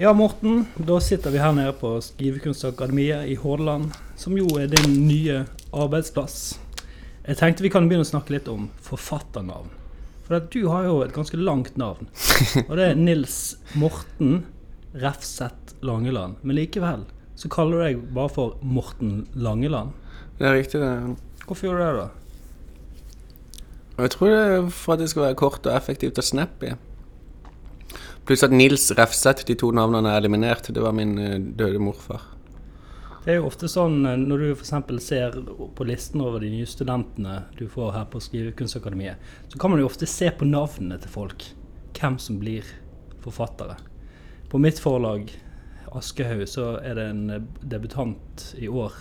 Ja, Morten. Da sitter vi her nede på Skrivekunstakademiet i Hordaland, som jo er din nye arbeidsplass. Jeg tenkte vi kan begynne å snakke litt om forfatternavn. For du har jo et ganske langt navn. Og det er Nils Morten Refseth Langeland. Men likevel så kaller du deg bare for Morten Langeland. Det er riktig, det. Hvorfor gjorde du det, da? Jeg tror det er for at det skal være kort og effektivt og snappy. Pluss at Nils Refseth, de to navnene er eliminert. Det var min eh, døde morfar. Det er jo ofte sånn eh, når du f.eks. ser på listen over de nye studentene du får her på Skrivekunstakademiet, så kan man jo ofte se på navnene til folk. Hvem som blir forfattere. På mitt forlag, Aschehoug, så er det en eh, debutant i år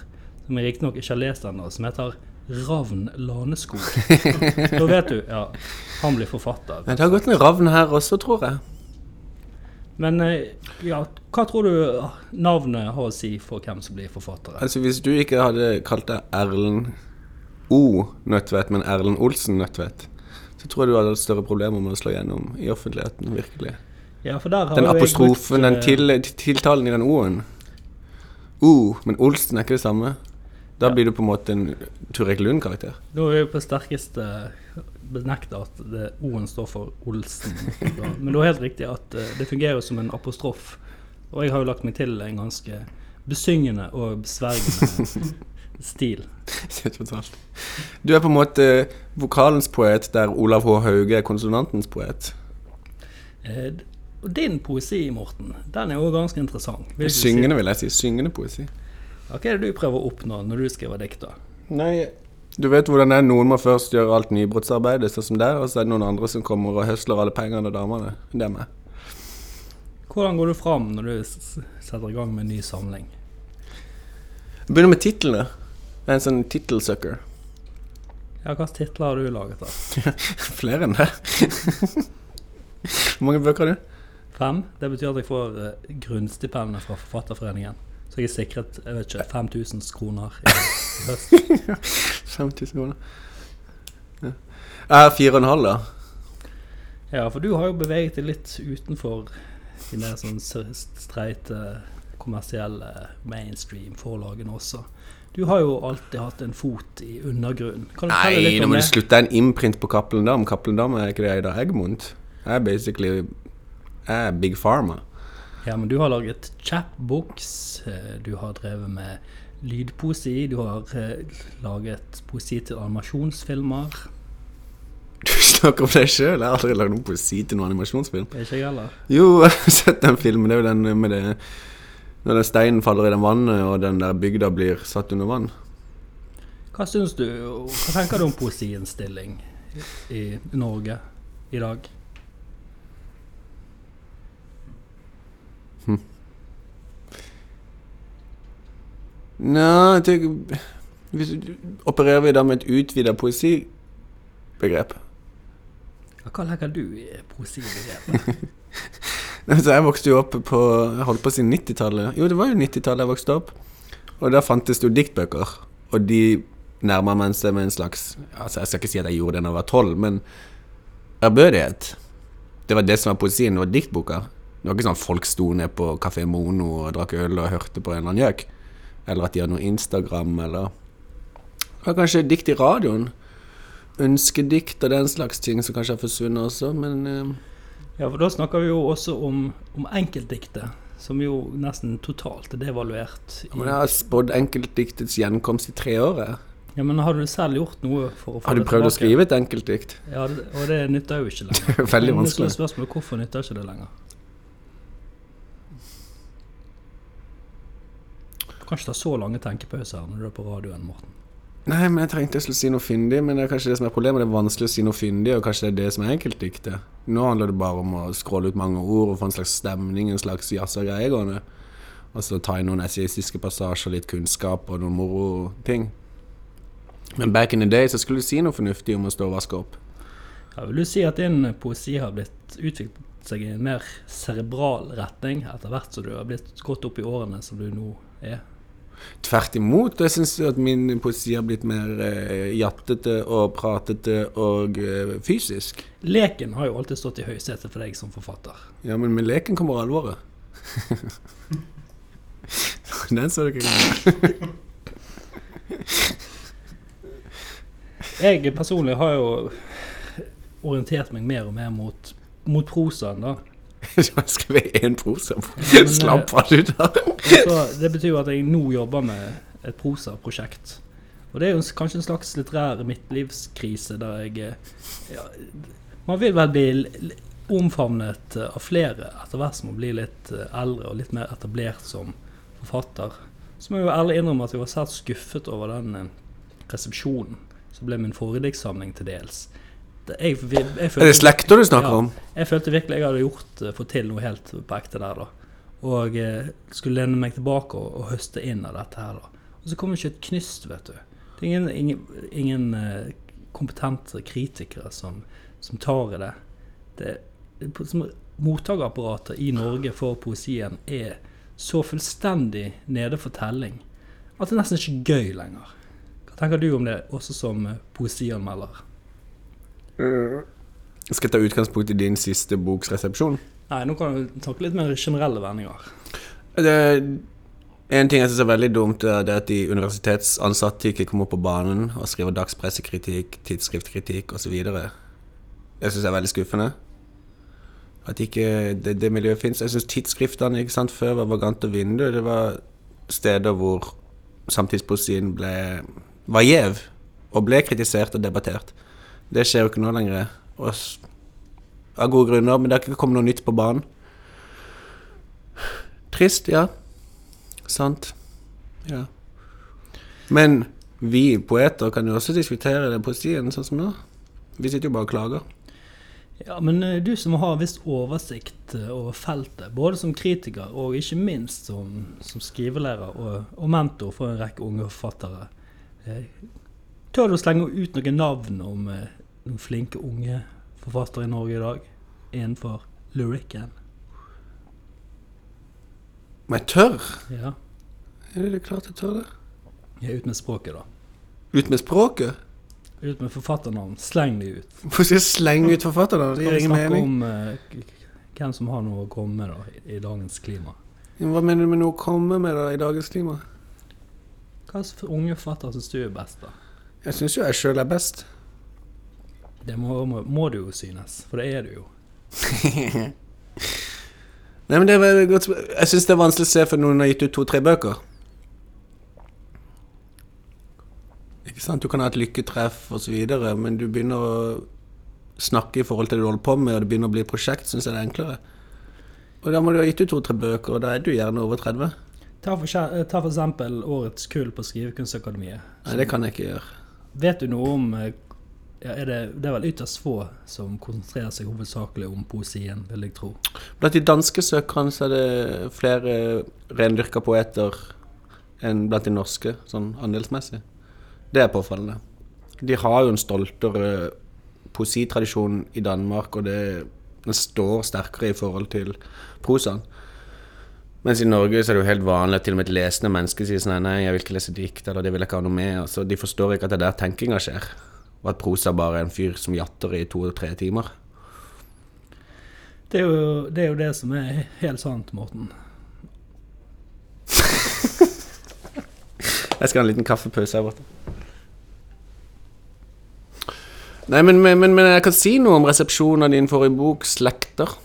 som jeg riktignok ikke har lest ennå, som heter Ravn Laneskog. da vet du, ja, han blir forfatter. Men det har gått en ravn her også, tror jeg. Men eh, ja, hva tror du navnet har å si for hvem som blir forfattere? Altså Hvis du ikke hadde kalt deg Erlend O. Nødtvedt, men Erlend Olsen Nødtvedt, så tror jeg du hadde hatt større problemer med å slå gjennom i offentligheten. Virkelig. Ja, for der har Den apostrofen, brukt, den eh, til, tiltalen i den O-en. O, men Olsen er ikke det samme. Da Ja. blir du på en måte en Turek Lund-karakter. Nå er vi på sterkeste benekta at det- O-en står for Olsen. Da- Men du har helt riktig at eh, det fungerer som en apostrof. Og jeg har jo lagt meg til en ganske besyngende og besvergende stil. Du er på en måte vokalens poet, der Olav H. Hauge er konsonantens poet. Eh, Og din poesi, Morten, den er jo ganske interessant. vil. Syngende, vil jeg si. Syngende poesi. Hva er det du prøver å oppnå når du skriver dikt? da? Nei, du vet hvordan det er. Noen må først gjøre alt nybrottsarbeidet, sånn som der, og så er det noen andre som kommer og høsler alle pengene og damene. Det er meg. Hvordan går du fram når du setter i gang med en ny samling? Jeg begynner med titlene. Jeg er en sånn tittelsucker. Ja, Hvilke titler har du laget? da? Flere enn det. Hvor mange bøker har du? Fem? Det betyr at jeg får eh, grunnstipendene fra Forfatterforeningen. Så jeg er sikret jeg vet ikke, 5000 kroner i, i høst. 5000 kroner. Ja. Jeg er fire og en halv, da. Ja, for du har jo beveget deg litt utenfor mer sånn streite, kommersielle mainstream forlagene også. Du har jo alltid hatt en fot i undergrunnen. Nei, nå må du slutte. Det er en imprint på Cappelen Dam. Cappelen Dam er ikke det Eidar Egmont. Jeg er basically Jeg er Big Pharma. Ja, men du har laget chapbooks, eh, du har drevet med lydpoesi, du har eh, laget poesi til animasjonsfilmer. Du snakker om deg sjøl. Jeg har aldri lagd noen poesi til noen animasjonsfilm. Ikke jeg heller? Jo, jeg har sett den filmen. Det er jo den med det Når den steinen faller i den vannet, og den der bygda blir satt under vann. Hva syns du, hva tenker du om poesiens stilling i Norge i dag? Nei, tenker, hvis, Opererer vi da med et utvida poesibegrep? Hva legger du i poesibegrepet? Altså, jeg vokste jo opp på Jeg holdt på å si 90-tallet. Jo, det var jo 90-tallet jeg vokste opp. Og der fantes det jo diktbøker. Og de nærma meg seg med en slags Altså, Jeg skal ikke si at jeg gjorde det da jeg var tolv, men ærbødighet. Det var det som var poesien. Det var diktboka. Det var ikke sånn folk sto ned på Kafé Mono og drakk øl og hørte på en eller annen gjøk. Eller at de har noe Instagram, eller Det var kanskje dikt i radioen. Ønskedikt og den slags ting som kanskje har forsvunnet også, men eh, Ja, for da snakker vi jo også om, om enkeltdiktet, som jo nesten totalt er devaluert. Ja, men jeg har spådd enkeltdiktets gjenkomst i tre år. jeg. ja, men har du selv gjort noe for å få det Har du det prøvd å skrive et enkeltdikt? Ja, det, og det nytter jo ikke lenger. Veldig Men vanskelig. det er spørsmålet, Hvorfor nytter ikke det lenger? Kan ikke ta så lange tenkepauser når du er på radioen, Morten. Nei, men jeg trengte jeg skulle si noe fyndig, men det er kanskje det som er problemet. Det er vanskelig å si noe fyndig, og kanskje det er det som er enkeltdiktet. Nå handler det bare om å skråle ut mange ord og få en slags stemning, en slags jazz og greier gående. Og så ta inn noen essayistiske passasjer, litt kunnskap og noen moro ting. Men back in the day så skulle du si noe fornuftig om å stå og vaske opp. Ja, vil du si at din poesi har blitt utviklet seg i en mer cerebral retning etter hvert som du har blitt gått opp i årene som du nå er? Tvert imot. Jeg syns at min poesi har blitt mer eh, jattete og pratete og eh, fysisk. Leken har jo alltid stått i høysetet for deg som forfatter. Ja, men med leken kommer alvoret. Den så du ikke. Jeg personlig har jo orientert meg mer og mer mot, mot prosaen, da. Jeg én prosa. men, Slapp av, du der. Så det betyr jo at jeg nå jobber med et prosaprosjekt. Og det er jo kanskje en slags litterær midtlivskrise der jeg eh, ja, Man vil vel bli omfavnet eh, av flere etter hvert som man blir litt eh, eldre og litt mer etablert som forfatter. Så må jeg jo ærlig innrømme at jeg var svært skuffet over den resepsjonen som ble min forrige til dels. Jeg, jeg, følte, Er det slekter du snakker Ja. om? jeg følte virkelig jeg hadde gjort, eh, fått til noe helt på ekte der, da. Og eh, skulle lene meg tilbake og, og høste inn av dette her, da. Og så kom ikke et knyst, vet du. Det er ingen, ingen, ingen eh, kompetente kritikere som, som tar i det. det som Mottagerapparatet i Norge for poesien er så fullstendig nede for telling at det er nesten ikke gøy lenger. Hva tenker du om det, også som eh, poesianmelder? Jeg ta utgangspunkt i din siste boks resepsjon. Nei, nå kan du snakke litt mer generelle vendinger. Det, en ting jeg syns er veldig dumt, er det at de universitetsansatte ikke kommer på banen og skriver dagspressekritikk, tidsskriftkritikk osv. Det syns jeg er veldig skuffende. At ikke det, det miljøet fins. Jeg syns tidsskriftene ikke sant, før var Vagant og Vindu. Det var steder hvor samtidspoesien ble var gjev og ble kritisert og debattert. Det skjer jo ikke nå lenger. Og av gode grunner, men det har ikke kommet noe nytt på banen. Trist, ja. Sant. Ja. Men vi poeter kan jo også diskutere det poesien sånn som nå. Vi sitter jo bare og klager. Ja, men eh, du som har visst oversikt eh, over feltet, både som kritiker og ikke minst som, som skrivelærer og, og mentor for en rekke unge forfattere, eh, tør du å slenge ut noen navn om noen flinke unge forfattere i Norge i dag innenfor lyrikken? Men jeg tør? Ja, Er det klart jeg tør det? ja ut med språket, da. Ut med språket? Ut med forfatternavn. Sleng de ut. Hvorfor skal jeg slenge ut forfatternavn? Det gir ingen mening. om uh, hvem som har noe å komme med da, i, i dagens klima? Hva mener du med noe å komme med da i dagens klima? Hva slags unge forfattere syns du er best, da? Jeg syns jo jeg sjøl er best. Det må, må, må du jo synes, for det er du jo. Nei, men det veldig godt Jeg syns det er vanskelig å se for noen har gitt ut to-tre bøker. Ikke sant? Du kan ha et lykketreff osv., men du begynner å snakke i forhold til det du holder på med, og det begynner å bli et prosjekt, syns jeg det er enklere. Og da må du ha gitt ut to-tre bøker, og da er du gjerne over 30. Ta for, eh, ta for eksempel årets kull på Skrivekunstakademiet. Nei, det kan jeg ikke gjøre. Vet du noe om eh, ja, er det, det er vel ytterst få som konsentrerer seg hovedsakelig om poesien, vil jeg tro. Blant de danske søkerne så er det flere rendyrka poeter enn blant de norske, sånn andelsmessig. Det er påfallende. De har jo en stoltere poesitradisjon i Danmark, og det, den står sterkere i forhold til prosaen. Mens i Norge så er det jo helt vanlig at til og med et lesende menneske sier sånn nei, jeg vil ikke lese dikt, eller det vil jeg ikke ha noe med. Altså, de forstår ikke at det er der tenkinga skjer, og at prosa bare er en fyr som jatter i to-tre timer. Det er jo det, er jo det som er helt sant, Morten. Jeg skal ha en liten kaffepause her borte. Nei, men, men, men, men jeg kan si noe om resepsjonen av din forrige bok, 'Slekter'.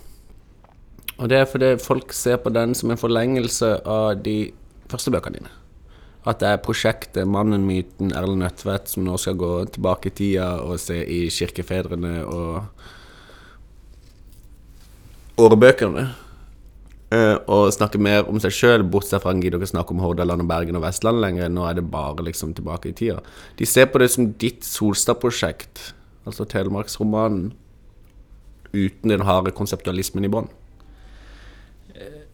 Og det er fordi folk ser på den som en forlengelse av de første bøkene dine. At det er prosjektet 'Mannen, myten, Erlend Nødtvedt' som nå skal gå tilbake i tida og se i kirkefedrene og årebøkene. Eh, og snakke mer om seg sjøl, bortsett fra han gidder ikke snakke om Hordaland og Bergen og Vestland lenger. Nå er det bare liksom tilbake i tida. De ser på det som ditt Solstad-prosjekt, altså Telemarksromanen, uten den harde konseptualismen i bånn.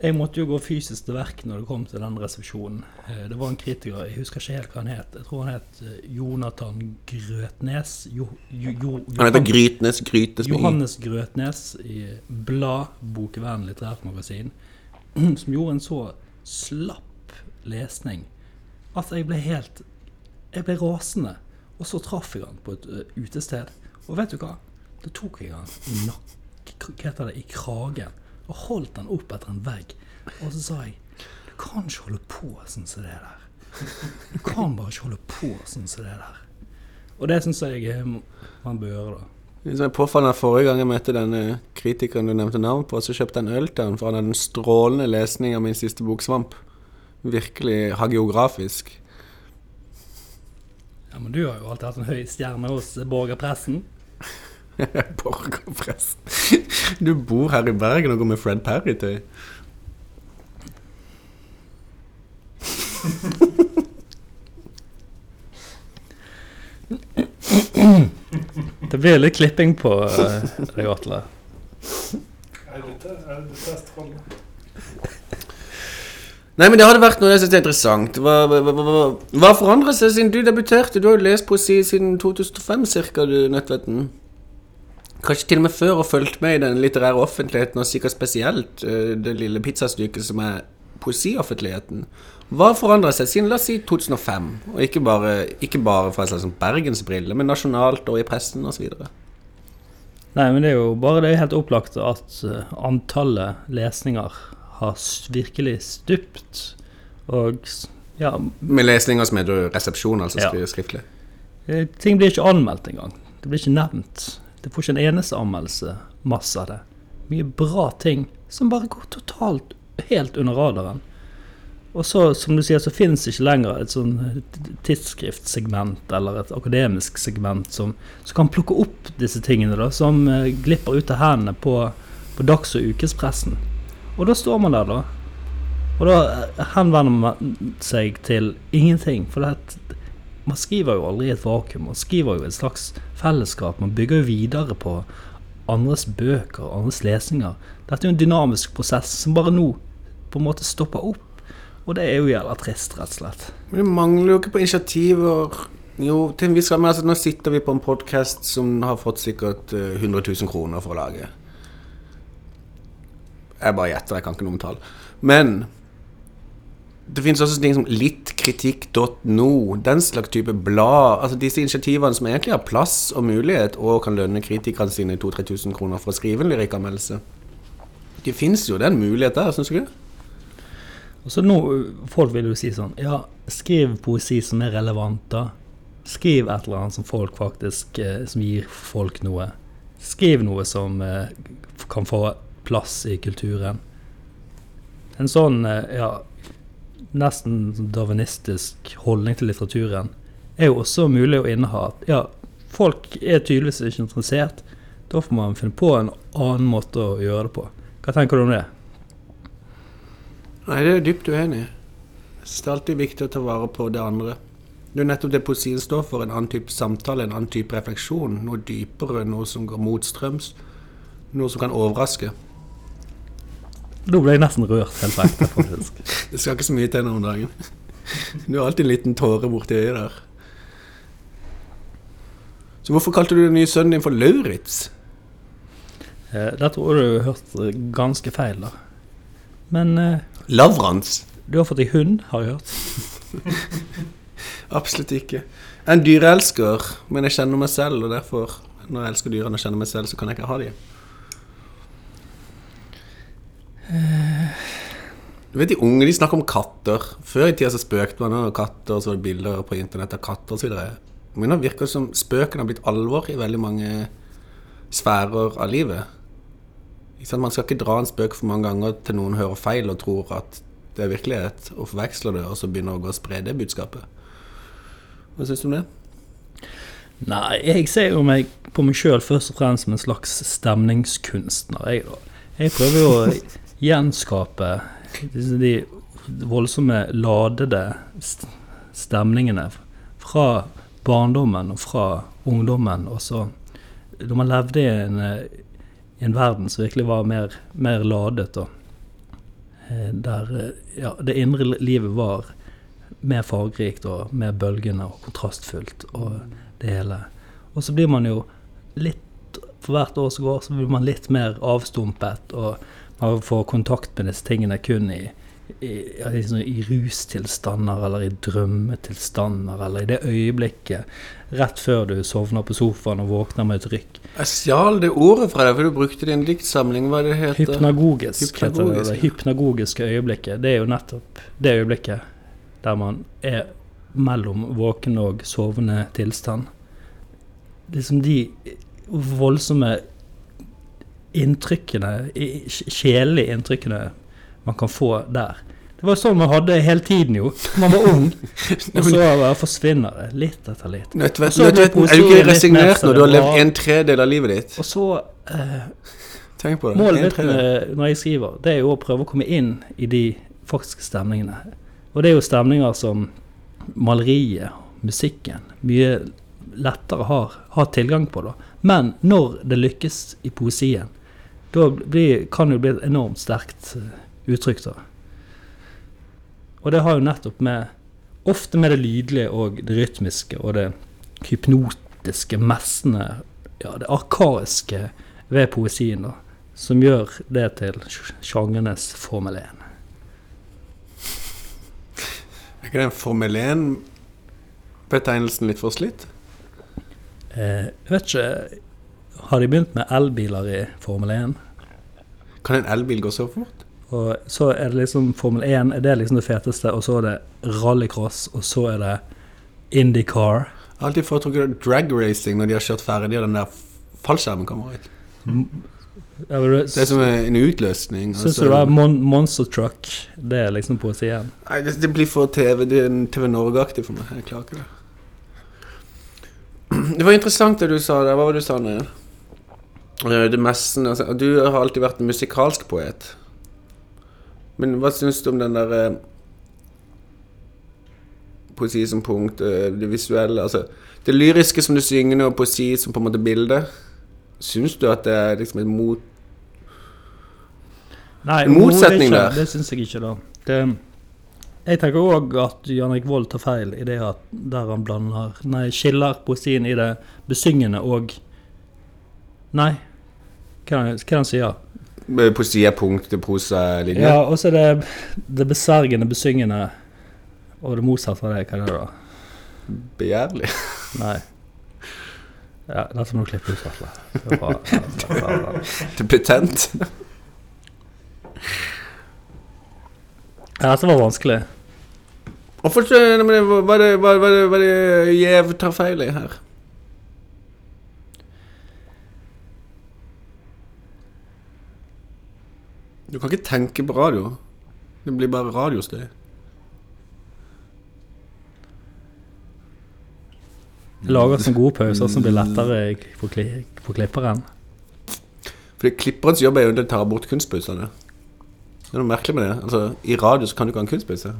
Jeg måtte jo gå fysisk til verk når det kom til den resepsjonen. Eh, Det var en kritiker, jeg husker ikke helt hva han het. Jeg tror han het eh, Jonathan Grøtnes. Jo, jo, jo, Han heter Grytnes. Grytnes. Johannes Grøtnes i Blad, Bokvenn litterært magasin, som gjorde en så slapp lesning at jeg ble helt Jeg ble rasende. Og så traff jeg han på et utested. Og vet du hva? Da tok jeg han i nakken. Hva heter det? I kragen. Og holdt den opp etter en vegg. Og så sa jeg Du kan ikke holde på sånn som det der. Du kan bare ikke holde på sånn som det der. Og det syns jeg man bør gjøre, da. Det er påfallende Forrige gang jeg møtte denne kritikeren du nevnte navn på, så kjøpte jeg en øl til han, for han hadde en strålende lesning av min siste bok, 'Svamp'. Virkelig hagiografisk. Ja, Men du har jo alltid hatt en høy stjerne hos borgerpressen. Borgerpress. Du bor her i Bergen og går med Fred Perry-tøy. Det blir litt klipping på uh, deg, Atle. Nei, men det hadde vært noe jeg synes er interessant. Hva, hva, hva, hva, forandret seg siden du debuterte? Du har jo lest poesi siden 2005 cirka, du Nødtvetten. Kanskje til og med før og fulgt med i den litterære offentligheten, og sikkert spesielt eh, det lille pizzastykket som er poesioffentligheten. Hva forandret seg siden la oss si 2005? Og ikke bare, ikke bare fra en slags sånn bergensbrille, men nasjonalt og i pressen osv. Nei, men det er jo bare det helt opplagt at eh, antallet lesninger har virkelig stupt. Og ja, Med lesninger som er resepsjon, altså Ja. skriftlig. eh, ting blir ikke anmeldt engang. Det blir ikke nevnt. Det får ikke en eneste anmeldelse. Masse av det. Mye bra ting som bare går totalt helt under radaren. Og så, som du sier, så det ikke lenger et sånn tidsskriftsegment eller et akademisk segment som, som kan plukke opp disse tingene, da, som eh, glipper ut av hendene på, på dags- og ukespressen. Og da står man der, da. Og da eh, henvender man seg til ingenting. For det, at man skriver jo aldri i et vakuum. Man skriver jo i et slags fellesskap. Man bygger jo videre på andres bøker, andres lesninger. Dette er jo en dynamisk prosess som bare nå på en måte stopper opp. Og det er jo jævla trist, rett og slett. Men det mangler jo ikke på initiativer. Jo, til en viss grad. Men altså, nå sitter vi på en podkast som har fått sikkert eh, 100 000 kroner for å lage. Jeg bare gjetter, jeg kan ikke noe om tall. Men det finnes også ting som littkritikk.no, den slags type blad. Altså disse initiativene som egentlig har plass og mulighet, og kan lønne kritikerne sine 2000-3000 kroner for å skrive en lyrikkanmeldelse. Det fins jo den mulighet der, syns du ikke? Og så nå, Folk vil jo si sånn Ja, skriv poesi som er relevant, da. Skriv et eller annet som folk faktisk eh, Som gir folk noe. Skriv noe som eh, kan få plass i kulturen. En sånn eh, ja, nesten sånn darwinistisk holdning til litteraturen er jo også mulig å inneha. Ja, folk er tydeligvis ikke interessert. Da får man finne på en annen måte å gjøre det på. Hva tenker du om det? Nei, det er dypt uenig. Det er alltid viktig å ta vare på det andre. Det er nettopp det poesien står for, en annen type samtale, en annen type refleksjon. Noe dypere, noe som går motstrøms. Noe som kan overraske. Nå ble jeg nesten rørt helt ekte, faktisk. Det skal ikke så mye til nå om dagen. Du har alltid en liten tåre borti øyet der. Så hvorfor kalte du den nye sønnen din for Lauritz? Eh, Der tror jeg du har hørt eh, ganske feil, da. Men eh, Lavrans? du har fått deg hund, har jeg hørt. Absolutt ikke. Jeg er en dyreelsker, men jeg kjenner meg selv, og derfor, når jeg elsker dyrene og kjenner meg selv, så kan jeg ikke ha dem. Du vet De unge de snakker om katter. Før i tida så spøkte man om katter, og så var det bilder på internett av katter osv. Men det virker som spøken har blitt alvor i veldig mange sfærer av livet. Ikke sant? Man skal ikke dra en spøk for mange ganger til noen hører feil og tror at det er virkelighet, og forveksler det, og så begynner å gå og spre det budskapet. Hva syns du om det? Nei, jeg ser jo meg på meg sjøl først og fremst som en slags stemningskunstner. Jeg, da. jeg prøver jo å gjenskape de voldsomme, ladede stemningene fra barndommen og fra ungdommen. Og så da man levde i en, en verden som virkelig var mer, mer ladet, og eh, der ja, det indre livet var mer fargerikt og mer bølgende og kontrastfullt og det hele. Og så blir man jo litt For hvert år som går, så blir man litt mer avstumpet, og man får kontakt med disse tingene kun i, i, liksom i rustilstander eller i drømmetilstander eller i det øyeblikket rett før du sovner på sofaen og våkner med et rykk. Jeg stjal det ordet fra deg, for du brukte det i en diktsamling. Hva det heter Hypnagogisk, heter det. Det hypnagogiske øyeblikket. Det er jo nettopp det øyeblikket der man er mellom våken og sovende tilstand. Liksom de voldsomme inntrykkene, sjelelige inntrykkene man kan få der. Det var jo sånn man hadde hele tiden, jo. Man var ung, og så bare forsvinner det litt etter litt. Nødtvetten, er du ikke resignert når du har levd en tredel av livet ditt? Og så eh, Tenk på det. Målet mitt når jeg skriver, det er jo å prøve å komme inn i de faktiske stemningene. Og det er jo stemninger som maleriet, musikken, mye lettere har, har tilgang på. da. Men når det lykkes i poesien, da blir, kan det jo bli et enormt sterkt eh, uttrykk. da. Og det har jo nettopp med Ofte med det lydlige og det rytmiske og det hypnotiske, messende, ja, det arkaiske ved poesien, da, som gjør det til sjangernes Formel 1. Er ikke den Formel 1-betegnelsen litt forslitt? Eh, jeg vet ikke Har de begynt med elbiler i Formel 1? Kan en elbil gå så fort? Og så er det liksom Formel 1 er det liksom det feteste, og så er det rallycross, og så er det Indycar. Jeg har alltid foretrukket drag racing når de har kjørt ferdig og den der fallskjermen kommer ut. Ja, Det er som en utløsning. Syns altså. du det er mon Monster Truck? Det er liksom poesien. Nei, det, det blir for TV, det er en TV Norge-aktig for meg. Jeg klarer ikke det. Det var interessant det du sa der. Hva var det du sa nå? Det messen, altså, Du har alltid vært en musikalsk poet. Men hva syns du om den der eh, Poesi som punkt, eh, det visuelle altså Det lyriske som du synger, og poesi som på en måte bilde. Syns du at det er liksom en mot... Nei, En motsetning der. Det syns jeg ikke, da. Det, jeg tenker òg at Jan Erik Vold tar feil i det at der han blander Nei, skiller poesien i det besyngende og Nei, hva er er han sier? eh, Poesi er punkt, det prosa er. Ja, og så er det det besvergende, besyngende og det motsatte av det. Hva er det da? Begjærlig. Nei. Ja, dette må du klippe ut, Atle. Det var- var- er betent. Ja, dette var vanskelig. Hvorfor er er er det Gjev tar feil i her? Du kan ikke tenke på radio. Det blir bare radiostøy. Lager sånne gode pauser som blir lettere for, kli, for klipperen. Fordi klipperens jobb er jo å ta bort kunstpausene. Det er noe merkelig med det. Altså, I radio så kan du ikke ha en kunstpause.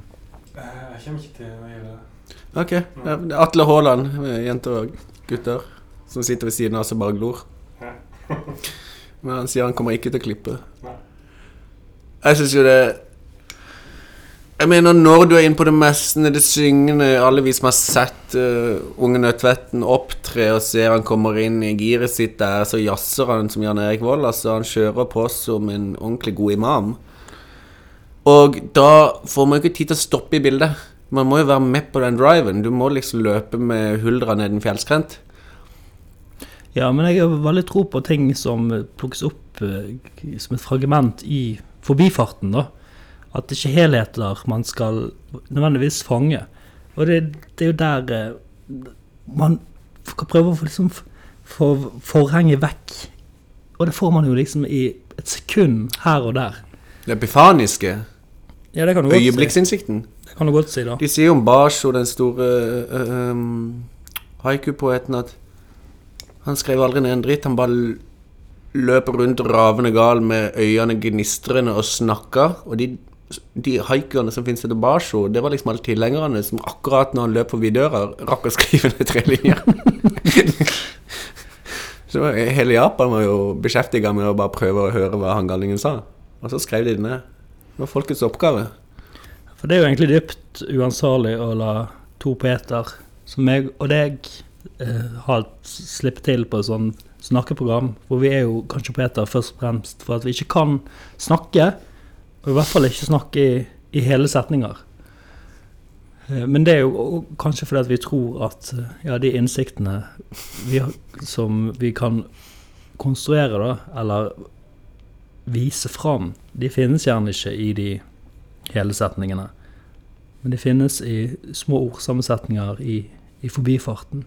Jeg kommer ikke til å gjøre det. Ok. Ja, det er Atle Haaland, jenter og gutter, som sitter ved siden av oss og bare glor. Men han sier han kommer ikke til å klippe. Nei. Jeg syns jo det Jeg mener, når du er inne på det mestende, det syngende Alle vi som har sett uh, Unge Nødtvetten opptre og ser han kommer inn i giret sitt der, så jazzer han som Jan Erik Vold. Altså, han kjører på som en ordentlig god imam. Og da får man jo ikke tid til å stoppe i bildet. Man må jo være med på den driven. Du må liksom løpe med huldra ned en fjellskrent. Ja, men jeg har veldig tro på ting som plukkes opp eh, som et fragment i forbifarten, da. At det ikke er helheter man skal nødvendigvis fange. Og det, det er jo der eh, man skal prøve å få liksom få forhenget vekk. Og det får man jo liksom i et sekund her og der. Det epifaniske. Ja, det kan du godt si. Øyeblikksinnsikten. Det kan du godt si, da. De sier om Basho, den store uh, um, haiku-poeten, at han skrev aldri ned en dritt. Han bare løp rundt ravende gal med øynene gnistrende og snakka. Og de, de haikerne som finnes etter Basho, det var liksom alle tilhengerne som akkurat når han løp forbi døra, rakk å skrive ned tre linjer. Så hele Japan var jo beskjeftiga med å bare prøve å høre hva han galningen sa. Og så skrev de det ned. Det var folkets oppgave. For det er jo egentlig dypt uansvarlig å la to poeter som meg og deg eh, ha slippe til på sånn snakkeprogram, hvor vi er jo kanskje på poeter først og fremst for at vi ikke kan snakke, og i hvert fall ikke snakke i i hele setninger. Eh, Men det er jo kanskje fordi at vi tror at eh, ja, de innsiktene vi, har- som vi kan konstruere, da, eller vise fram, de finnes gjerne ikke i de hele setningene. Men de finnes i små ordsammensetninger i, i forbifarten.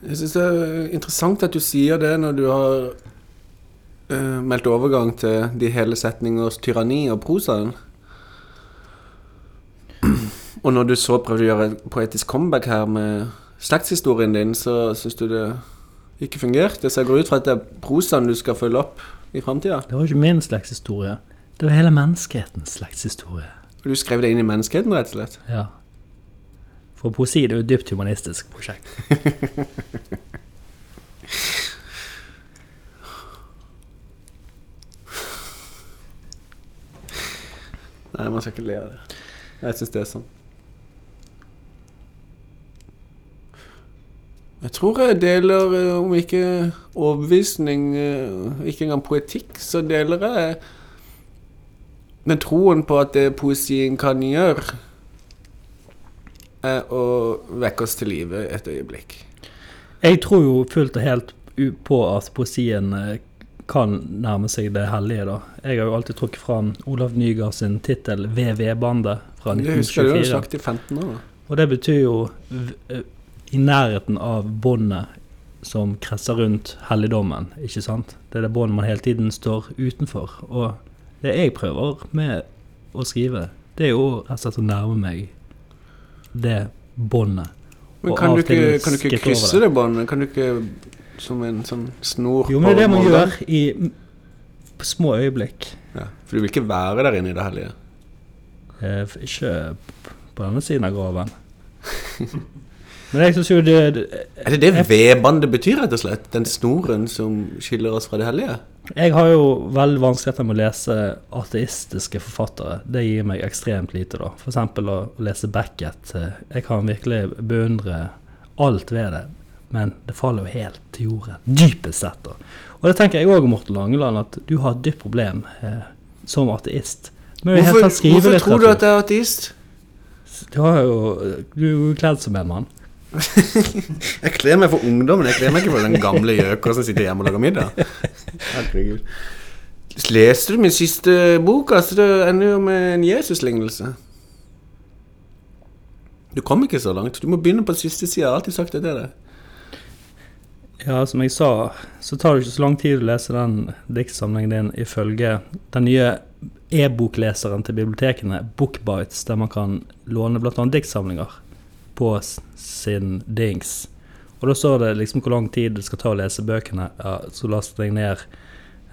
Jeg syns det er interessant at du sier det når du har uh, meldt overgang til de hele setningers tyranni og prosaen. Og når du så prøvde å gjøre et poetisk comeback her med slektshistorien din, så syns du det ikke fungerte. Så jeg går ut fra at det er prosaen du skal følge opp i framtida. Det var ikke min slektshistorie. Det var hele menneskehetens slektshistorie. Du skrev det inn i menneskeheten, rett og slett. Ja. For poesi er jo et dypt humanistisk prosjekt. Nei, man skal ikke le av det. Jeg syns det er sånn. Jeg tror jeg deler, eh, om ikke overbevisning, eh, ikke engang poetikk, så deler jeg den troen på at det poesien kan gjøre, er å vekke oss til live et øyeblikk. Jeg tror jo fullt og helt på at poesien eh, kan nærme seg det hellige, da. Jeg har jo alltid trukket fram Olav Nygaard sin tittel 'VV-bandet' fra 1924. Det husker du har sagt i 15 år. da. Og det betyr jo eh, i nærheten av båndet som kretser rundt helligdommen, ikke sant? Det er det båndet man hele tiden står utenfor. Og det jeg prøver med å skrive, det er jo rett og slett å nærme meg det båndet. Men kan du, ikke, kan du ikke krysse det. det båndet? Kan du ikke som en sånn snor Jo, men det er det man gjør i små øyeblikk. Ja, for du vil ikke være der inne i det hellige. Eh, Ikke på denne siden av graven. Men jeg syns jo det, det Er det det V-bandet betyr, rett og slett? Den snoren som skiller oss fra det hellige? Jeg har jo veldig vanskeligheter med å lese ateistiske forfattere. Det gir meg ekstremt lite, da. F.eks. å lese Beckett. Eh, Jeg kan virkelig beundre alt ved det, men det faller jo helt til jorden. Dypest sett, da. Og det tenker jeg òg Morten Langeland, at du har et dypt problem eh, som ateist. Hvorfor, hvorfor tror du at jeg er ateist? Du har jo Du er jo kledd som en mann. Jeg kler meg for ungdommen, jeg kler meg ikke for den gamle gjøka som sitter hjemme og lager middag. Herregud. Leste du min siste bok? Altså, det ender jo med en Jesus-lignelse. Du kom ikke så langt. Du må begynne på siste side. Jeg har alltid sagt det til deg. Ja, som jeg sa, så tar det ikke så lang tid å lese den diktsamlingen din ifølge den nye e-bokleseren til bibliotekene, Bookbites, der man kan låne bl.a. diktsamlinger på sin dings. Og da står det liksom hvor lang tid det skal ta å lese bøkene. Ja, så last deg ned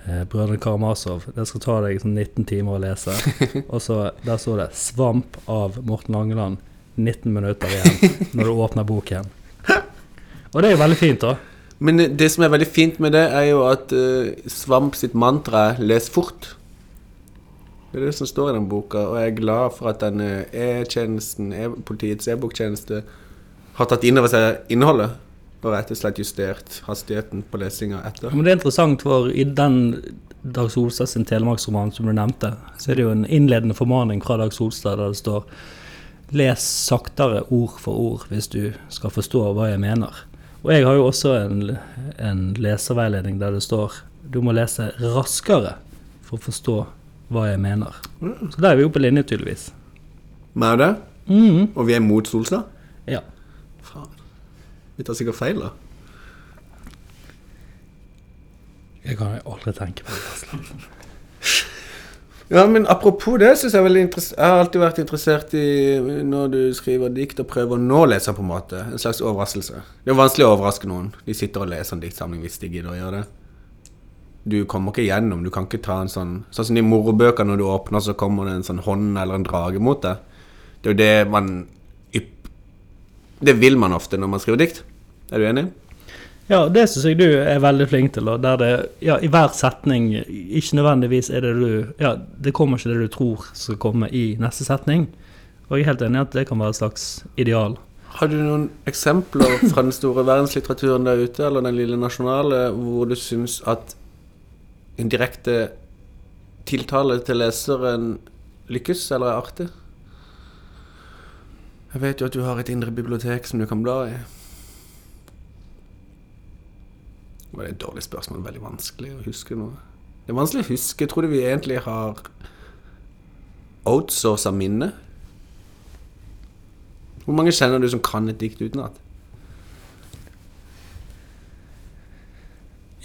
eh, Brødrene Karamazov. Det skal ta deg liksom 19 timer å lese. Og så der står det 'Svamp' av Morten Langeland. 19 minutter igjen når du åpner boken. Og det er jo veldig fint, da. Men det som er veldig fint med det, er jo at uh, Svamp sitt mantra 'les fort'. Det er det som står i den boka, og jeg er glad for at denne E-tjenesten, e politiets e-boktjeneste, har tatt inn over seg innholdet og rett og slett justert hastigheten på lesinga etter. Men det er interessant, for i den Dag Solstad sin telemarksroman som du nevnte, så er det jo en innledende formaning fra Dag Solstad der det står Les saktere ord for ord hvis du skal forstå hva jeg mener. Og jeg har jo også en, en leserveiledning der det står du må lese raskere for å forstå hva jeg mener. Så der er vi jo på linje, tydeligvis. Meg og det, Mhm. og vi er mot Solstad. Ja. Vi tar sikkert feil, da. Jeg kan aldri tenke på det. Ja, men apropos det, synes jeg er veldig Jeg har alltid vært interessert i når du skriver dikt og prøver å nå lese på en måte. En slags overraskelse. Det er vanskelig å overraske noen. De sitter og leser en diktsamling hvis de gidder å gjøre det. Du kommer ikke gjennom. Du kan ikke ta en sånn Sånn som de morobøker når du åpner, så kommer det en sånn hånd eller en drage mot deg. Det er jo det man Det vil man ofte når man skriver dikt. Er du enig? Ja, det syns jeg du er veldig flink til. Og der det, ja, I hver setning ikke nødvendigvis er det du Ja, det kommer ikke det du tror skal komme i neste setning. Og jeg er helt enig i at det kan være et slags ideal. Har du noen eksempler fra den store verdenslitteraturen der ute, eller den lille nasjonale, hvor du syns at en direkte tiltale til leseren lykkes eller er artig? Jeg vet jo at du har et indre bibliotek som du kan bla i. Det er et dårlig spørsmål. Veldig vanskelig å huske noe. Det er vanskelig å huske. Jeg tror vi egentlig har outsourca minne. Hvor mange kjenner du som kan et dikt utenat?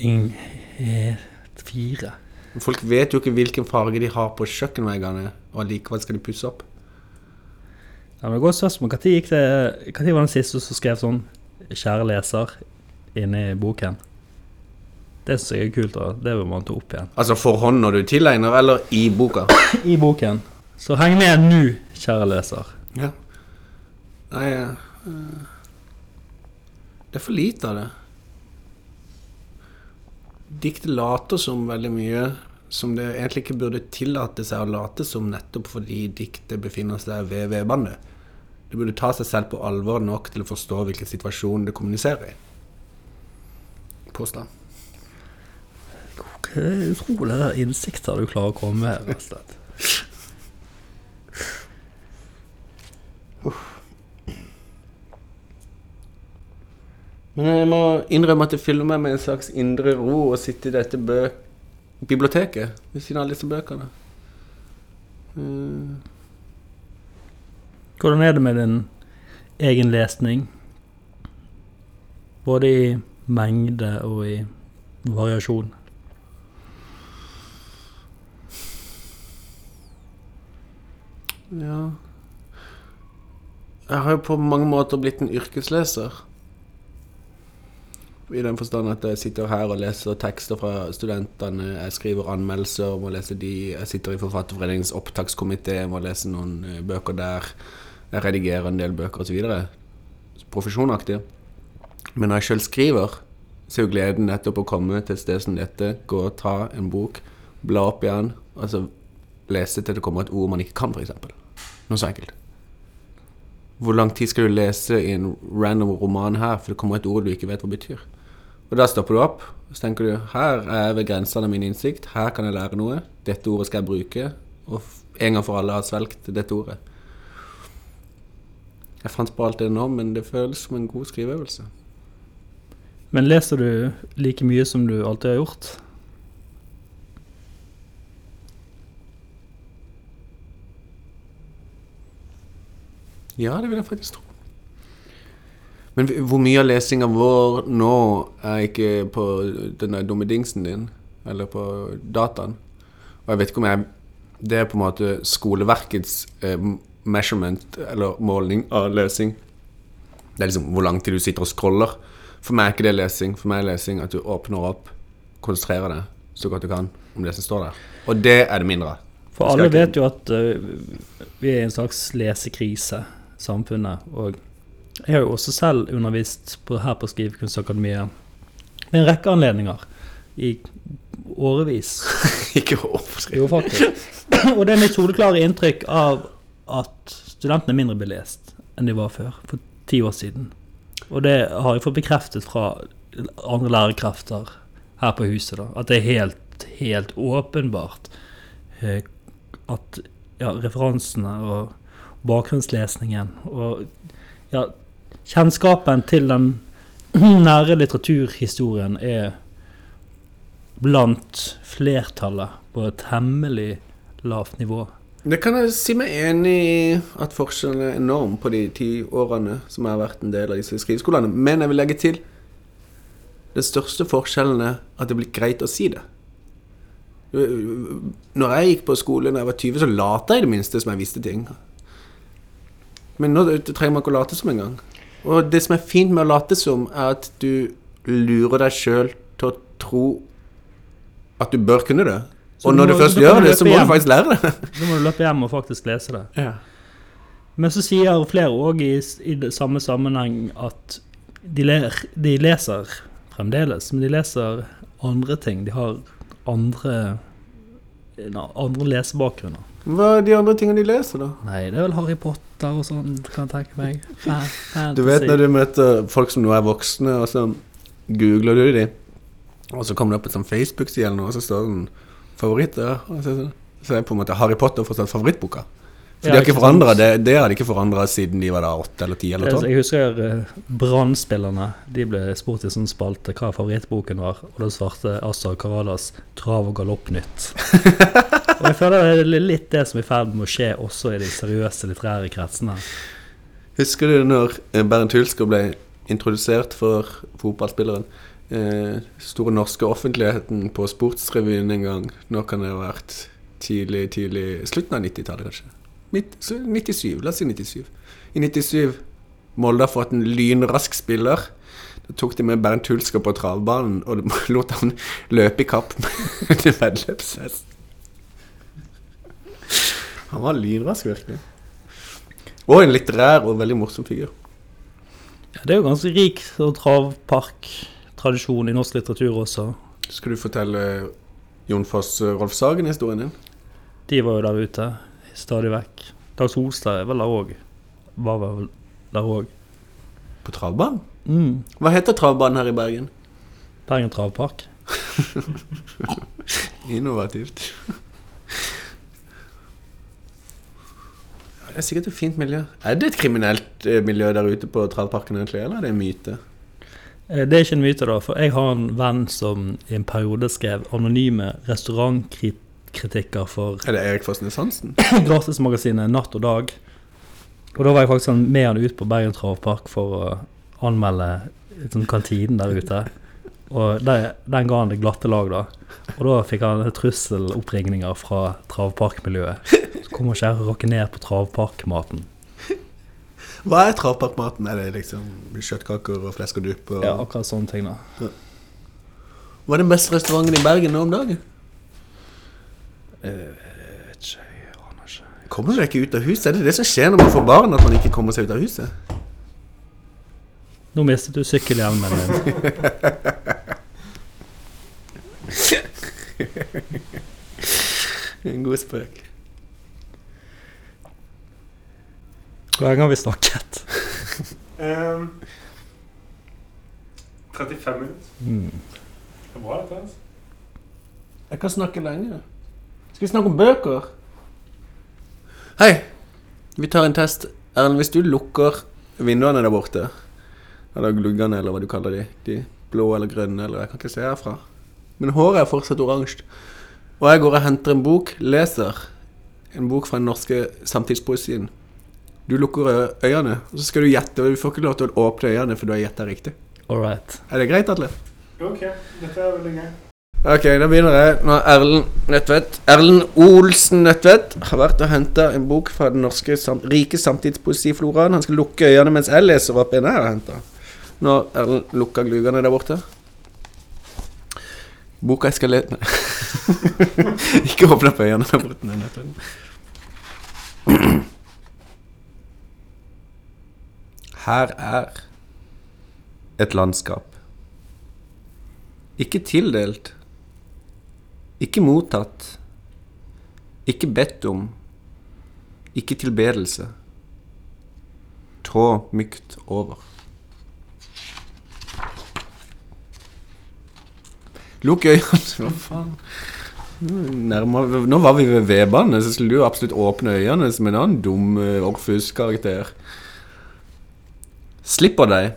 Eh, fire. Folk vet jo ikke hvilken farge de har på kjøkkenveggene, og allikevel skal de pusse opp. Ja, men det et godt spørsmål. Når var den siste som skrev sånn 'Kjære leser' inni boken? Det syns jeg er kult. da. Det vil man ta opp igjen. Altså for hånd når du tilegner, eller i boka? I boken. Så heng med nå, kjære leser. Ja. Nei eh, Det er for lite av det. Diktet later som veldig mye som det egentlig ikke burde tillate seg å late som, nettopp fordi diktet befinner seg ved vedbandet. Det burde ta seg selv på alvor nok til å forstå hvilken situasjon det kommuniserer i. Påstand. Hva utrolig der innsikter du klarer å komme med, rett og slett. Men jeg må innrømme at det fyller meg med en slags indre ro å sitte i dette biblioteket ved siden av alle disse bøkene. Mm. Hvordan er det med din egen lesning? Både i mengde og i variasjon. Ja Jeg har jo på mange måter blitt en yrkesleser. I den forstand at jeg sitter her og leser tekster fra studentene, jeg skriver anmeldelser, må lese de, jeg sitter i Forfatterforeningens opptakskomité, må lese noen eh, bøker der, jeg redigerer en del bøker osv. Profesjonaktig. Men når jeg sjøl skriver, så er jo gleden nettopp å komme til et sted som dette, gå og ta en bok, bla opp igjen, og så lese til det kommer et ord man ikke kan, f.eks. Noe så enkelt. Hvor lang tid skal du lese i en random roman her, for det kommer et ord du ikke vet hva betyr? Og da stopper du opp, og så tenker du her er jeg ved grensene av min innsikt, her kan jeg lære noe, dette ordet skal jeg bruke, og en gang for alle ha svelgt dette ordet. Jeg fant på alt det nå, men det føles som en god skriveøvelse. Men leser du like mye som du alltid har gjort? Ja, det vil jeg faktisk tro. Men hvor mye av lesinga vår nå er ikke på den der dumme dingsen din, eller på dataen? Og jeg vet ikke om jeg Det er på en måte skoleverkets eh, measurement, eller måling av lesing. Det er liksom hvor lang tid du sitter og scroller. For meg er ikke det lesing. For meg er lesing at du åpner opp, konsentrerer deg så godt du kan om det som står der. Og det er det mindre av. For alle vet jo at uh, vi er i en slags lesekrise, samfunnet. Og jeg har jo også selv undervist på, her på Skrivekunstakademiet ved en rekke anledninger i årevis. ikke overskriv. Jo, faktisk. Og det er mitt soleklare inntrykk av at studentene er mindre belest enn de var før, for ti år siden. Og det har jeg fått bekreftet fra andre lærerkrefter her på huset, da. At det er helt, helt åpenbart eh, at ja, referansene og bakgrunnslesningen og ja, kjennskapen til den nære litteraturhistorien er blant flertallet på et hemmelig lavt nivå. Det kan jeg si meg enig i at forskjellen er enorm på de ti årene som jeg har vært en del av disse skriveskolene. Men jeg vil legge til den største forskjellen er at det blir greit å si det. Når jeg gikk på skole da jeg var 20, så lata jeg i det minste som jeg visste ting. Men nå trenger man ikke å late som engang. Og det som er fint med å late som, er at du lurer deg sjøl til å tro at du bør kunne det. Så Og når du må- først du kan gjør det, så må du faktisk lære det. Så må du løpe hjem og faktisk lese det. Ja. Men så sier flere òg i, i samme sammenheng at de, ler, de leser fremdeles, men de leser andre ting. De har andre andre lesebakgrunner. Hva er de andre tingene de leser, da? Nei, det er vel Harry Potter og sånn, kan jeg tenke meg. Fantasy. Du vet når du møter folk som nå er voksne, og så googler du de, og så kommer det opp en sånn Facebook-side eller noe, og så står det sånn favoritter. Og så så er på en måte Harry Potter fortsatt favorittboka. For Ja, de har ikke forandra det, det har de ikke forandra siden de var da åtte eller ti eller Altså, tolv. Jeg husker uh, Brann-spillerne. De ble spurt i sånn spalte hva favorittboken var, og da svarte Assa Karadas 'Trav og galopp-nytt'. og jeg føler det er litt det som er i ferd med å skje også i de seriøse litterære kretsene. Husker du når eh, Bernt Hulsker ble introdusert for fotballspilleren? Eh, store norske offentligheten på Sportsrevyen en gang. Nå kan det ha vært tidlig, tidlig Slutten av 90-tallet, kanskje. Midt, så 97, la oss si 97. I 97 Molde har fått en lynrask spiller. Da tok de med Bernt Hulsker på travbanen og lot han løpe i kapp med en veddeløpshest. Han var lynrask, virkelig. Og en litterær og veldig morsom figur. Ja, det er jo ganske rik travparktradisjon i norsk litteratur også. Skal du fortelle Jon Foss Rolf Sagen-historien din? De var jo der ute stadig vekk. Dag Solstad er vel der òg. Var vel der òg. På travbanen? Mm. Hva heter travbanen her i Bergen? Bergen travpark. Innovativt. Det er sikkert et fint miljø. Er det et kriminelt eh, miljø der ute på travparken egentlig, eller er det en myte? Eh, Det er ikke en myte, da, for jeg har en venn som i en periode skrev anonyme restaurantkritikker for Er det Erik Fossnes Hansen? gratismagasinet Natt og Dag. Og da var jeg faktisk sånn med han ut på Bergen travpark for å anmelde sånn kantinen der ute. Og der, den ga han det glatte lag, da. Og da fikk han trusseloppringninger fra travparkmiljøet. Så kom og her og rokker ned på travparkmaten. Hva er travparkmaten? Er det liksom kjøttkaker og flesk og dupp? Og... Ja, akkurat sånne ting, da. Hva er den beste restauranten i Bergen nå om dagen? Kommer du deg ikke ut av huset? Er det det som skjer når man får barn, at man ikke kommer seg ut av huset? Nå mistet du sykkelhjelmen din. En god spøk. Hvor lenge har vi snakket? Ehm, 35 minutter. Mm. Det er bra, dette. altså. Jeg kan snakke lenge. Skal vi snakke om bøker? Hei, vi tar en test. Erlend, hvis du lukker vinduene der borte, eller gluggene, eller hva du kaller de, de blå eller grønne, eller jeg kan ikke se herfra, men håret er fortsatt oransje, og jeg går og henter en bok, leser en bok fra den norske samtidspoesien. Du lukker øynene, og så skal du gjette, og du får ikke lov til å åpne øynene, for du har gjetta riktig. All right. Er det greit, Atle? Ok, dette er veldig gøy. Ok, da begynner jeg. Nå Erlend Nødtvedt Erlend Olsen Nødtvedt har vært og henta en bok fra den norske sam rike samtidspoesifloraen. Han skal lukke øynene mens jeg leser opp en jeg har henta. Nå har Erlend lukka glugene der borte. Boka jeg skal lese Ikke åpne opp øynene der borte. Her er et landskap. Ikke tildelt. Ikke mottatt. Ikke bedt om. Ikke tilbedelse. Trå mykt over. Lukk øynene. Hva faen? Nærmere, nå var vi ved Vebane, så skulle du absolutt åpne øynene som en annen dum uh, Orfus-karakter. Slipper deg.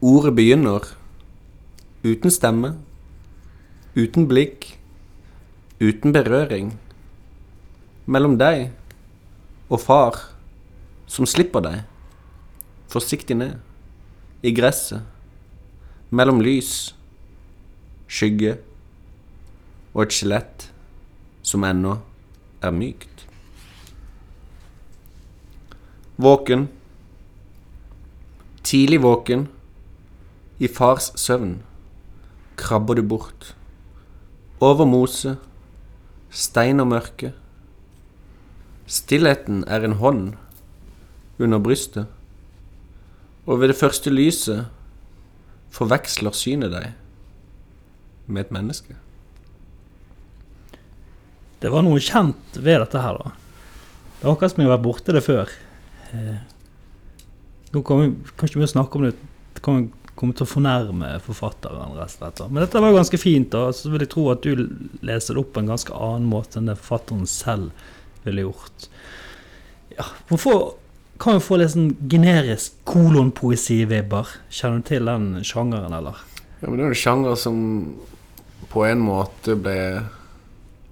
Ordet begynner uten stemme, uten blikk, uten berøring. Mellom deg og far, som slipper deg, forsiktig ned, i gresset, mellom lys, skygge og et skjelett som ennå er mykt. Våken, tidlig våken, i fars søvn krabber du bort. Over mose, stein og mørke. Stillheten er en hånd under brystet, og ved det første lyset forveksler synet deg med et menneske. Det var noe kjent ved dette her, da. Det er akkurat som jeg har vært borte det før. Eh, nå kommer vi kanskje vi å snakke om det Det kommer til å fornærme forfatteren. rett og slett. Men dette var ganske fint, da. Så vil jeg tro at du leser det opp på en ganske annen måte enn det forfatteren selv ville gjort. Ja, hvorfor kan jo få litt sånn generisk kolonpoesi-vibber. Kjenner du til den sjangeren, eller? Ja, men det er en sjanger som på en måte ble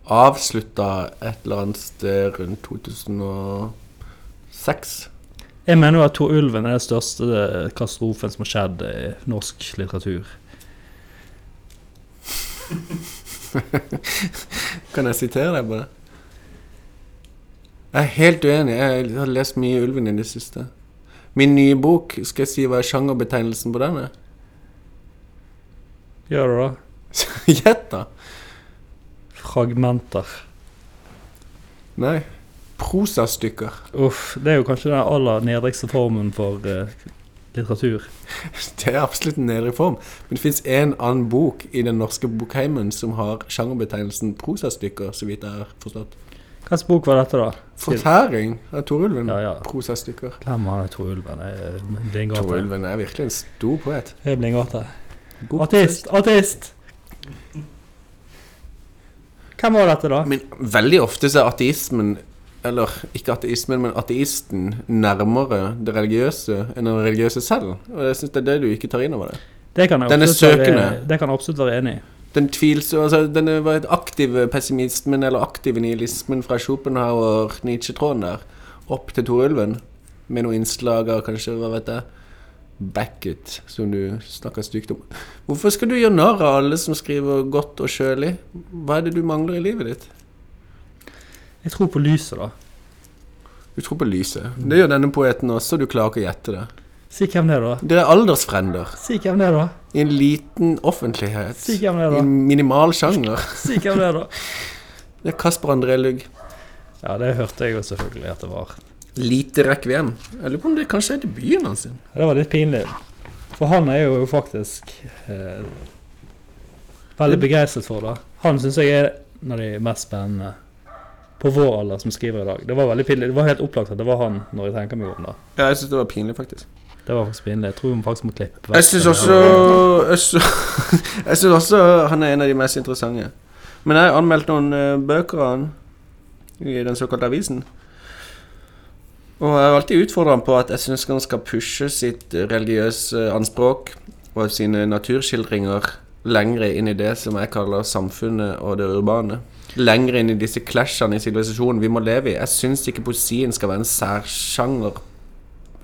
avslutta et eller annet sted rundt 2006. Jeg mener jo at Tor Ulven er den største katastrofen som har skjedd i norsk litteratur. Kan jeg sitere deg på det? Jeg er helt uenig. Jeg har lest mye Ulven i det siste. Min nye bok, skal jeg si hva er sjangerbetegnelsen på den? er? Gjør du da. Gjett, da! Fragmenter. Nei. Prosastykker. Uff, det er jo kanskje den aller nedrigste formen for uh, litteratur. Det er absolutt en nedre form. Men det fins en annen bok i den norske bokheimen som har sjangerbetegnelsen prosastykker, så vidt jeg har forstått. Hvilken bok var dette, da? Fortæring av Torulven. Ja, ja. Prosastykker. Glem han Tor Ulven. Jeg er blindgate. Torulven er virkelig en stor poet. Er blindgate. Artist! Artist! Hvem var dette, da? Men veldig ofte så er ateismen Eller ikke ateismen, men ateisten nærmere det religiøse enn den religiøse selv. Og jeg syns det er det du ikke tar inn over det. Det kan Den er absolutt være- Det kan jeg absolutt være enig i. Den tvilsomme altså, Den var et aktive pessimismen eller aktive nihilismen fra Schopenhauer, Nietzsche-tråden der, opp til Torulven, med noen innslag av kanskje, hva vet jeg, Backett, som du snakker stygt om. Hvorfor skal du gjøre narr av alle som skriver godt og kjølig? Hva er det du mangler i livet ditt? Jeg tror på lyset, da. Du tror på lyset. Det gjør denne poeten også, du klarer ikke å gjette det. Si hvem det er, da. Dere er aldersfrender Si hvem det er, da. i en liten offentlighet. Si hvem det er, da. I en minimal sjanger. Si hvem det er, da. Det er Kasper André Lugg. Ja, det hørte jeg jo selvfølgelig at det var. Lite rekviem. Jeg lurer på om det kanskje er debuten hans. sin. Det var litt pinlig. For han er jo faktisk eh, veldig begeistret for det. Han syns jeg er en av de mest spennende på vår alder som skriver i dag. Det var veldig pinlig. Det var helt opplagt at det var han, når jeg tenker meg om det. Ja, jeg syns det var pinlig, faktisk. Det var faktisk pinlig. Jeg tror vi faktisk må klippe vekk Jeg syns også Jeg syns også han er en av de mest interessante. Men jeg har anmeldt noen eh, bøker av han i den såkalte avisen. Og jeg har alltid utfordra han på at jeg syns han skal pushe sitt religiøse anspråk og sine naturskildringer lengre inn i det som jeg kaller samfunnet og det urbane. Lengre inn i disse clashene i sivilisasjonen vi må leve i. Jeg syns ikke poesien skal være en særsjanger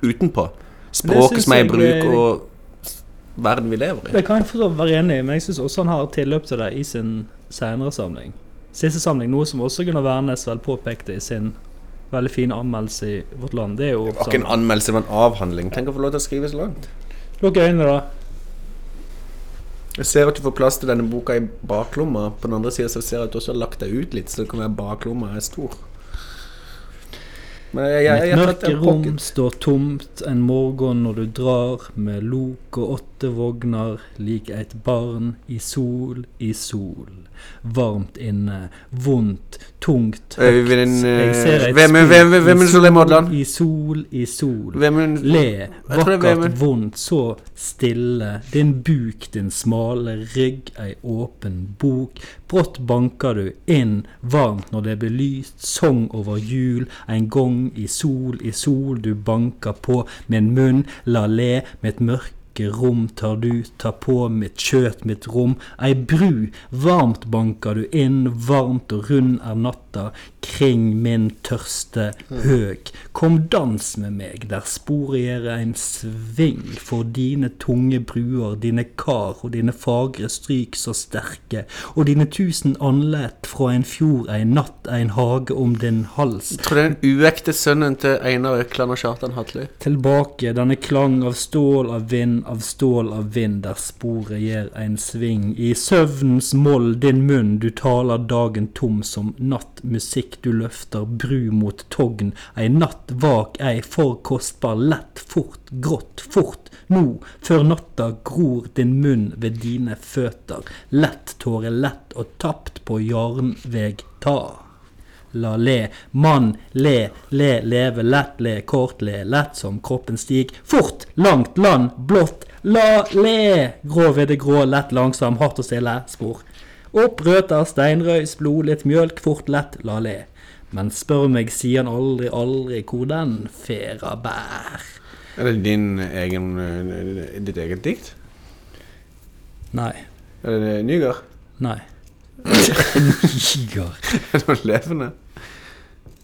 utenpå. Språket som er i bruk, og verden vi lever i. Det kan jeg forstå være enig i, men jeg syns også han har tilløp til det i sin senere samling. Siste samling, noe som også Gunnar Wærnes vel påpekte i sin veldig fine anmeldelse i Vårt Land. Det er jo Det var ikke en anmeldelse, men en avhandling. Tenk å få lov til å skrive så langt. Lukk øynene, da. Jeg ser at du får plass til denne boka i baklomma. På den andre sida ser jeg at du også har lagt deg ut litt, så det kan være baklomma er stor. Men jeg, jeg, jeg, Mitt mørke rom står tomt en morgen når du drar med lok og åtte vogner lik et barn i sol, i sol. Varmt inne, vondt, tungt, Øyvind, Jeg ser eh, et hvem hvem hvem i sol? I sol, Le, er vakkert, vondt, så stille. Din buk, din smale rygg, ei åpen bok. Brått banker du inn, varmt når det blir lyst, sang over jul. En gang i sol, i sol, du banker på med en munn, la le med et mørke rom tar du, tar på mitt kjøt, mitt rom. Ei bru, varmt banker du inn, varmt og rund er natta, kring min tørste høg. Kom dans med meg, der sporet gjør en sving, for dine tunge bruer, dine kar og dine fagre stryk så sterke, og dine tusen andlet fra en fjord, en natt, en hage om din hals. Jeg tror det er den uekte sønnen til Einar Økland og Kjartan Hatløy. Tilbake denne klang av stål av vind, av stål av vind, der sporet gir en sving. I søvnens moll din munn, du taler dagen tom som natt, musikk du løfter, bru mot togn. Ei natt vak, ei for kostbar, lett, fort, grått, fort. Nå, før natta gror din munn ved dine føtter. Lett tåre lett og tapt på jarnveg ta. La le, mann, le, le, leve lett, le, kort, le, lett som kroppen stig. Fort, langt, land, blått, La le! Grå ved det grå, lett, langsom, hardt og stille. Spor. Opp røter, steinrøys, blod, litt mjølk, fort, lett, la le. Men spør meg, sier han aldri, aldri hvor den fera bær. Er det din egen, eh, ditt eget dikt? Nei. Er det Nygaard? Nei. Niger. Er det levende?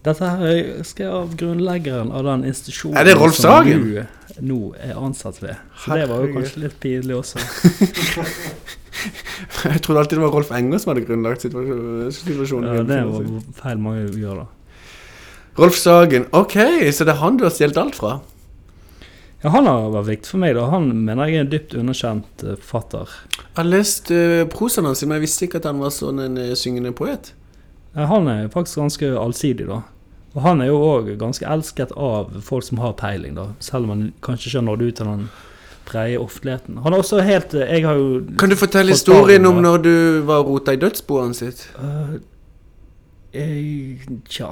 Dette her er skal av grunnleggeren av den institusjonen Er det Rolf Sagen? som du nå er ansatt ved. Så det var jo Herregud. kanskje litt pinlig også. Jeg trodde alltid det var Rolf Enger som hadde grunnlagt situasjonen Ja, det var feil mange gjør, da. Rolf Sagen. Ok, så det er han du har stjålet alt fra? Ja, han har vært viktig for meg, da. Han mener jeg er en dypt underkjent eh, forfatter. Jeg har lest uh, prosaen hans, men jeg visste ikke at han var sånn en uh, syngende poet. Ja, Han er faktisk ganske allsidig, da. Og han er jo òg ganske elsket av folk som har peiling, da. Selv om han kanskje ikke har nådd ut til den breie offentligheten. Han er også helt eh, Jeg har jo Kan du fortelle historien om når du var rota i dødsboet sitt? Uh, jeg, Tja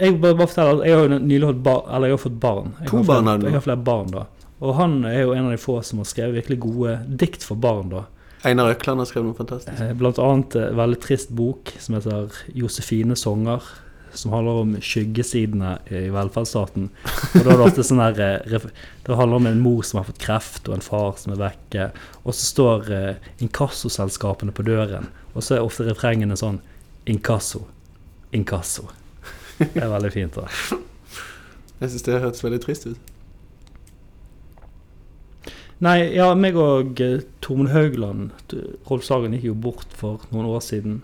Jeg bare, bare forteller jeg har jo nylig fått barn. Eller jeg har fått barn. Jeg To barn har du? Jeg har flere barn, da. Og han er jo en av de få som har skrevet virkelig gode dikt for barn, da. Einar Økland har skrevet noe fantastisk. Eh, Blant annet en veldig trist bok som heter 'Josefine sanger'. Som handler om skyggesidene i velferdsstaten. Og Da er det ofte sånn her eh, Det handler om en mor som har fått kreft, og en far som er vekke. Og så står eh, inkassoselskapene på døren, og så er ofte refrengene sånn Inkasso. Inkasso. Det er veldig fint, da. Jeg syns det hørtes veldig trist ut. Nei, ja, meg og Tormund Tormod Haugland Rolf Sagen gikk jo bort for noen år siden.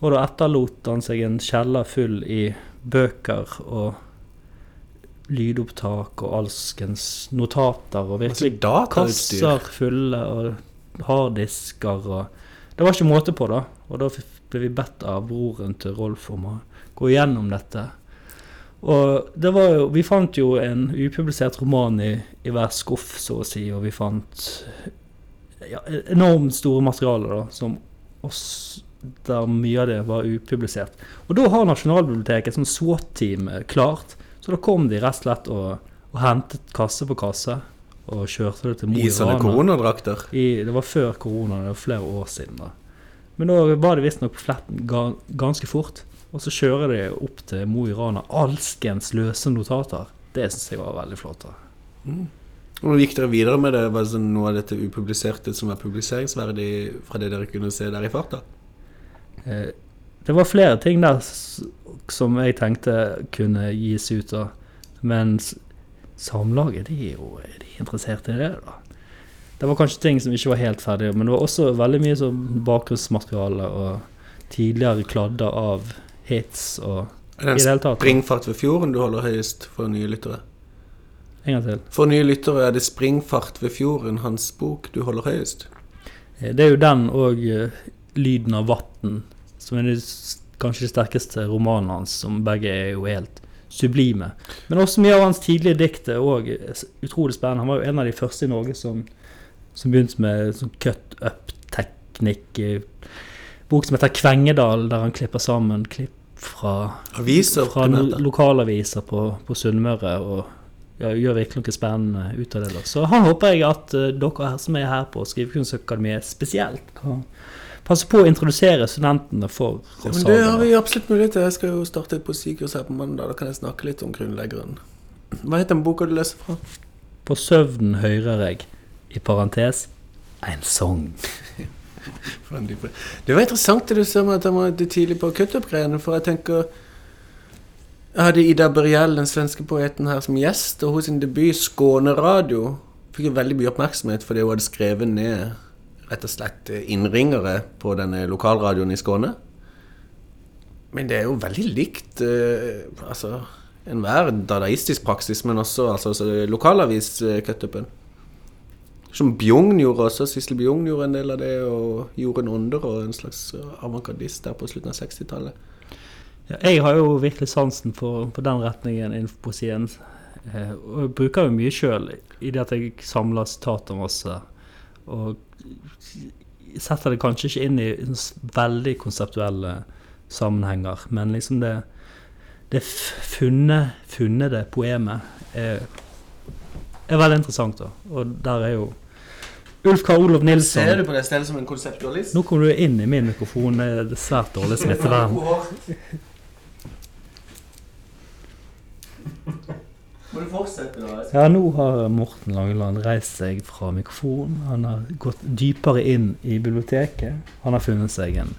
Og da etterlot han seg en kjeller full i bøker og lydopptak og alskens notater og Altså, virkelig kasser fulle og harddisker og Det var ikke måte på, da. Og da ble vi bedt av broren til Rolf om å gå gjennom dette. Og det var jo Vi fant jo en upublisert roman i, i hver skuff, så å si, og vi fant ja, enormt store materialer, da, som oss der mye av det var upublisert. Og da har Nasjonalbiblioteket et sånt SWAT-team eh, klart, så da kom de rett og slett og, og hentet kasse på kasse og kjørte det til Mo I i sånne koronadrakter. Det var før korona, det var flere år siden. da. Men da var det visstnok på fletten ga, ganske fort. Og så kjører de opp til Mo i Rana alskens løse notater. Det syns jeg var veldig flott. Mm. Og gikk dere videre med det? Var det sånn noe av dette upubliserte som var publiseringsverdig fra det dere kunne se der i farta? Eh, det var flere ting der som jeg tenkte kunne gis ut, av. Men Samlaget, de er jo er interessert i det, da. Det var kanskje ting som ikke var helt ferdige, men det var også veldig mye sånn bakgrunnsmateriale og tidligere kladder av hits og i det hele tatt. springfart ved fjorden du holder høyest for nye lyttere? En gang til. For nye lyttere er det 'Springfart ved fjorden', hans bok, du holder høyest. Eh, Det er jo den og eh, lyden av vann, som er de kanskje de sterkeste romanene hans, som begge er jo helt sublime. Men også mye av hans tidlige dikt er òg utrolig spennende. Han var jo en av de første i Norge som, som begynte med sånn cut up-teknikk. Bok som heter 'Kvengedal', der han klipper sammen klipp fra Aviser, fra lokalaviser på, på Sunnmøre. og ja, gjør virkelig noe spennende ut av det. da. Så han håper jeg at uh, dere som er her på Skrivekunstakademiet spesielt kan passe på å introdusere studentene for Ja, men det har vi absolutt mulighet til. Jeg skal jo starte et poesikurs her på mandag. Da kan jeg snakke litt om grunnleggeren. Hva heter den boka du leser fra? På søvnen hører jeg, i parentes, en sang. Det var interessant det du sa om at han var tidlig på å kutte opp greiene, for jeg tenker Jeg hadde Ida Børjell, den svenske poeten, her som gjest, og hos sin debut, Skåne Radio, fikk jo veldig mye oppmerksomhet fordi hun hadde skrevet ned rett og slett eh, innringere på denne lokalradioen i Skåne. Men det er jo veldig likt eh, altså enhver dadaistisk praksis, men også altså, lokalavis-cutupen. Som Bjugn gjorde også. Sissel Bjugn gjorde en del av det, og Jorunn Onder og en slags avantgardist der på slutten av 60-tallet. Ja, jeg har jo virkelig sansen for, for den retningen innenfor poesien. Eh, og jeg bruker jo mye sjøl i det at jeg samler sitater masse. Og setter det kanskje ikke inn i veldig konseptuelle sammenhenger, men liksom det det funne, funnede poemet er er veldig interessant. da. Og der er jo Ulf Karl Olof Ser Nilsson. du på det stedet som en konseptualist? Nå kommer du inn i min mikrofon. Det er svært dårlig smittevern. Må du fortsette, da? Ja, nå har Morten Langeland reist seg fra mikrofonen. Han har gått dypere inn i biblioteket. Han har funnet seg en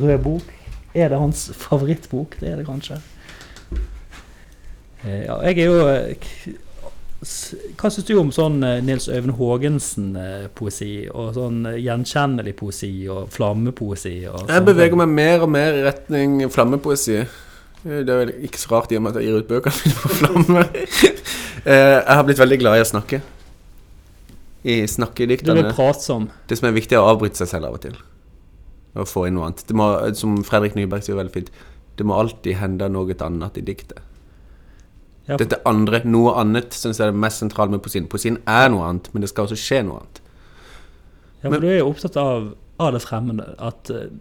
rød bok. Er det hans favorittbok? Det er det kanskje. Eh, Ja, jeg er jo eh, Hva syns du om sånn eh, Nils Øyvind Haagensen-poesi? Og sånn eh, gjenkjennelig poesi og flammepoesi? Og Jeg beveger meg mer og mer i retning flammepoesi. Det er vel ikke så rart i og med at jeg gir ut bøkene mine på flamme. Eh, Jeg har blitt veldig glad i å snakke. I Du er pratsom. Det som er viktig, er å avbryte seg selv av og til. Og få inn noe annet. Det må, som Fredrik Nyberg sier veldig fint, det må alltid hende noe annet i diktet. Ja, Dette andre, noe annet, syns jeg er det mest sentrale med poesien. Poesien er noe annet, men det skal også skje noe annet. Ja, for du er jo opptatt av, av det fremmede. At eh,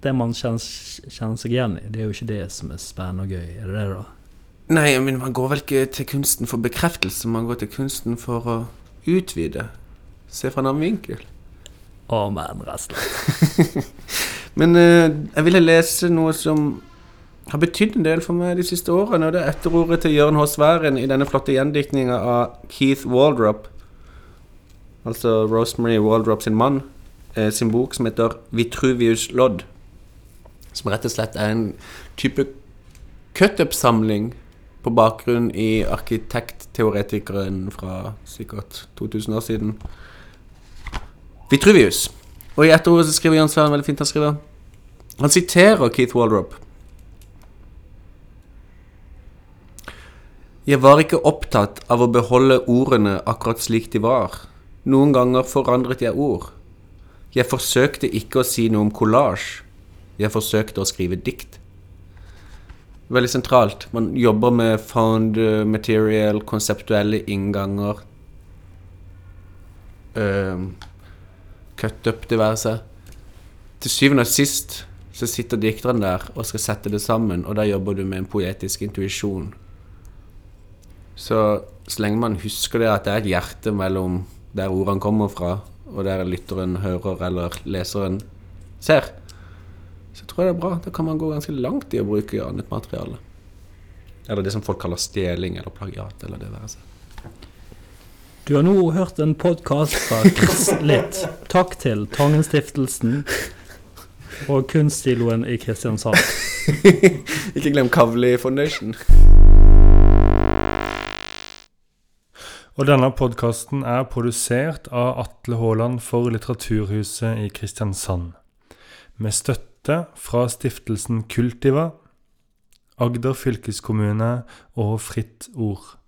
det man kjenner, seg igjen i, det er jo ikke det som er spennende og gøy. Er det det, da? Nei, men man går vel ikke til kunsten for bekreftelse, man går til kunsten for å utvide. Se fra en annen vinkel. Å, men resten. Men eh, jeg ville lese noe som har betydd en del for meg de siste årene, og det er etterordet til Jørn H. Sværen i denne flotte gjendiktninga av Keith Waldrop, altså Rosemary Waldrop sin mann, eh, sin bok som heter Vitruvius Lodd, som rett og slett er en type cut-up-samling på bakgrunn i arkitektteoretikeren fra sikkert 2000 år siden. Vitruvius. Og i etterordet så skriver Jørn Sværen veldig fint. Han skriver Han siterer Keith Waldrop. Jeg var ikke opptatt av å beholde ordene akkurat slik de var. Noen ganger forandret jeg ord. Jeg forsøkte ikke å si noe om kollasj. Jeg forsøkte å skrive dikt. Veldig sentralt. Man jobber med found eh, material, konseptuelle innganger. Uh, cut up, diverse. Til syvende og sist så sitter dikteren der og skal sette det sammen, og da jobber du med en poetisk intuisjon. Så så lenge man husker det at det er et hjerte mellom der ordene kommer fra, og der lytteren hører eller leseren ser, så tror jeg det er bra. Da kan man gå ganske langt i å bruke annet materiale. Eller det som folk kaller stjeling eller plagiat, eller det være seg. Du har nå hørt en podkast fra Chris Litt. Takk til Tangenstiftelsen og kunststiloen i Kristiansand. Ikke glem Kavli Foundation. Og denne podkasten er produsert av Atle Haaland for Litteraturhuset i Kristiansand. Med støtte fra stiftelsen Kultiva, Agder fylkeskommune og Fritt Ord.